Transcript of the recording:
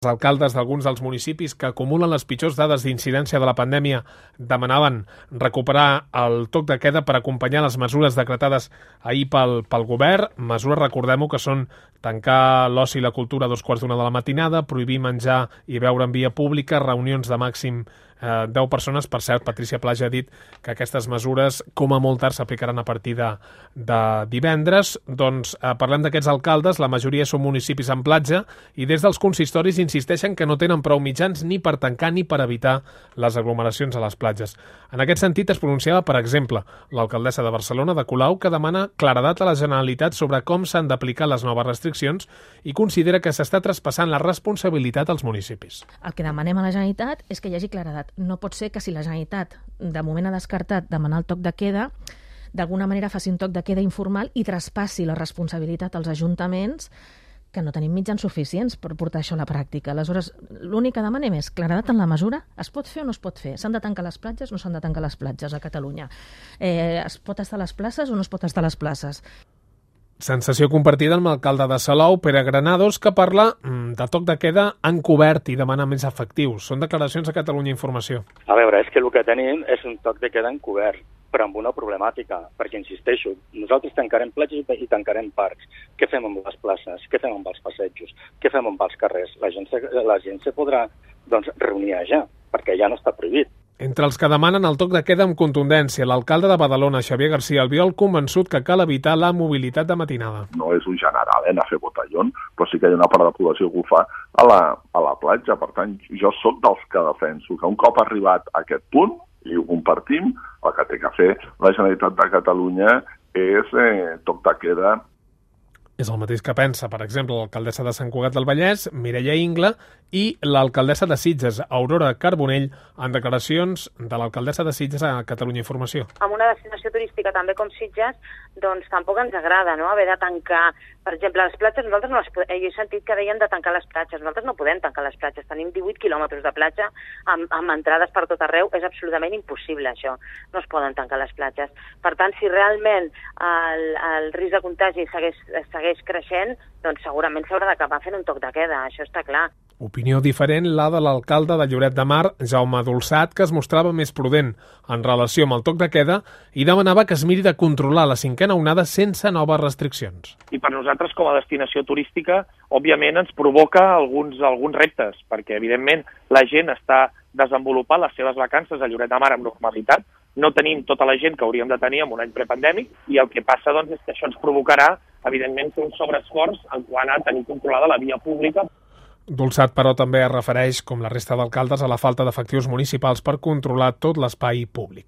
Els alcaldes d'alguns dels municipis que acumulen les pitjors dades d'incidència de la pandèmia demanaven recuperar el toc de queda per acompanyar les mesures decretades ahir pel, pel govern. Mesures, recordem-ho, que són tancar l'oci i la cultura a dos quarts d'una de la matinada, prohibir menjar i beure en via pública, reunions de màxim eh, 10 persones. Per cert, Patricia Plaja ha dit que aquestes mesures, com a molt tard, s'aplicaran a partir de, de divendres. Doncs eh, parlem d'aquests alcaldes, la majoria són municipis en platja i des dels consistoris insisteixen que no tenen prou mitjans ni per tancar ni per evitar les aglomeracions a les platges. En aquest sentit es pronunciava, per exemple, l'alcaldessa de Barcelona, de Colau, que demana claredat a la Generalitat sobre com s'han d'aplicar les noves restriccions i considera que s'està traspassant la responsabilitat als municipis. El que demanem a la Generalitat és que hi hagi claredat. No pot ser que si la Generalitat de moment ha descartat demanar el toc de queda, d'alguna manera faci un toc de queda informal i traspassi la responsabilitat als ajuntaments que no tenim mitjans suficients per portar això a la pràctica. Aleshores, l'únic que demanem és claredat en la mesura. Es pot fer o no es pot fer? S'han de tancar les platges o no s'han de tancar les platges a Catalunya? Eh, es pot estar a les places o no es pot estar a les places? Sensació compartida amb l'alcalde de Salou, Pere Granados, que parla mm, de toc de queda encobert i demana més efectius. Són declaracions a Catalunya Informació. A veure, és que el que tenim és un toc de queda encobert, però amb una problemàtica, perquè, insisteixo, nosaltres tancarem platges i tancarem parcs. Què fem amb les places? Què fem amb els passejos? Què fem amb els carrers? La gent se, la gent se podrà doncs, reunir allà, perquè ja no està prohibit. Entre els que demanen el toc de queda amb contundència, l'alcalde de Badalona, Xavier García Albiol, convençut que cal evitar la mobilitat de matinada. No és un general, eh, anar a fer botellón, però sí que hi ha una part de la població que ho fa a la, a la platja. Per tant, jo sóc dels que defenso que un cop arribat a aquest punt, i ho compartim, el que té que fer la Generalitat de Catalunya és eh, toc de queda és el mateix que pensa, per exemple, l'alcaldessa de Sant Cugat del Vallès, Mireia Ingla, i l'alcaldessa de Sitges, Aurora Carbonell, en declaracions de l'alcaldessa de Sitges a Catalunya Informació. Amb una destinació turística també com Sitges, doncs tampoc ens agrada no? haver de tancar, per exemple, les platges, nosaltres no les podem, jo he sentit que deien de tancar les platges, nosaltres no podem tancar les platges, tenim 18 quilòmetres de platja amb, amb entrades per tot arreu, és absolutament impossible això, no es poden tancar les platges. Per tant, si realment el, el risc de contagi segueix, segueix creixent, doncs segurament s'haurà d'acabar fent un toc de queda, això està clar. Opinió diferent la de l'alcalde de Lloret de Mar, Jaume Dolçat, que es mostrava més prudent en relació amb el toc de queda i demanava que es miri de controlar la cinquena onada sense noves restriccions. I per nosaltres, com a destinació turística, òbviament ens provoca alguns, alguns reptes, perquè evidentment la gent està desenvolupant les seves vacances a Lloret de Mar amb normalitat, no tenim tota la gent que hauríem de tenir en un any prepandèmic i el que passa doncs, és que això ens provocarà, evidentment, un sobreesforç en quant a tenir controlada la via pública Dolçat, però, també es refereix, com la resta d'alcaldes, a la falta d'efectius municipals per controlar tot l'espai públic.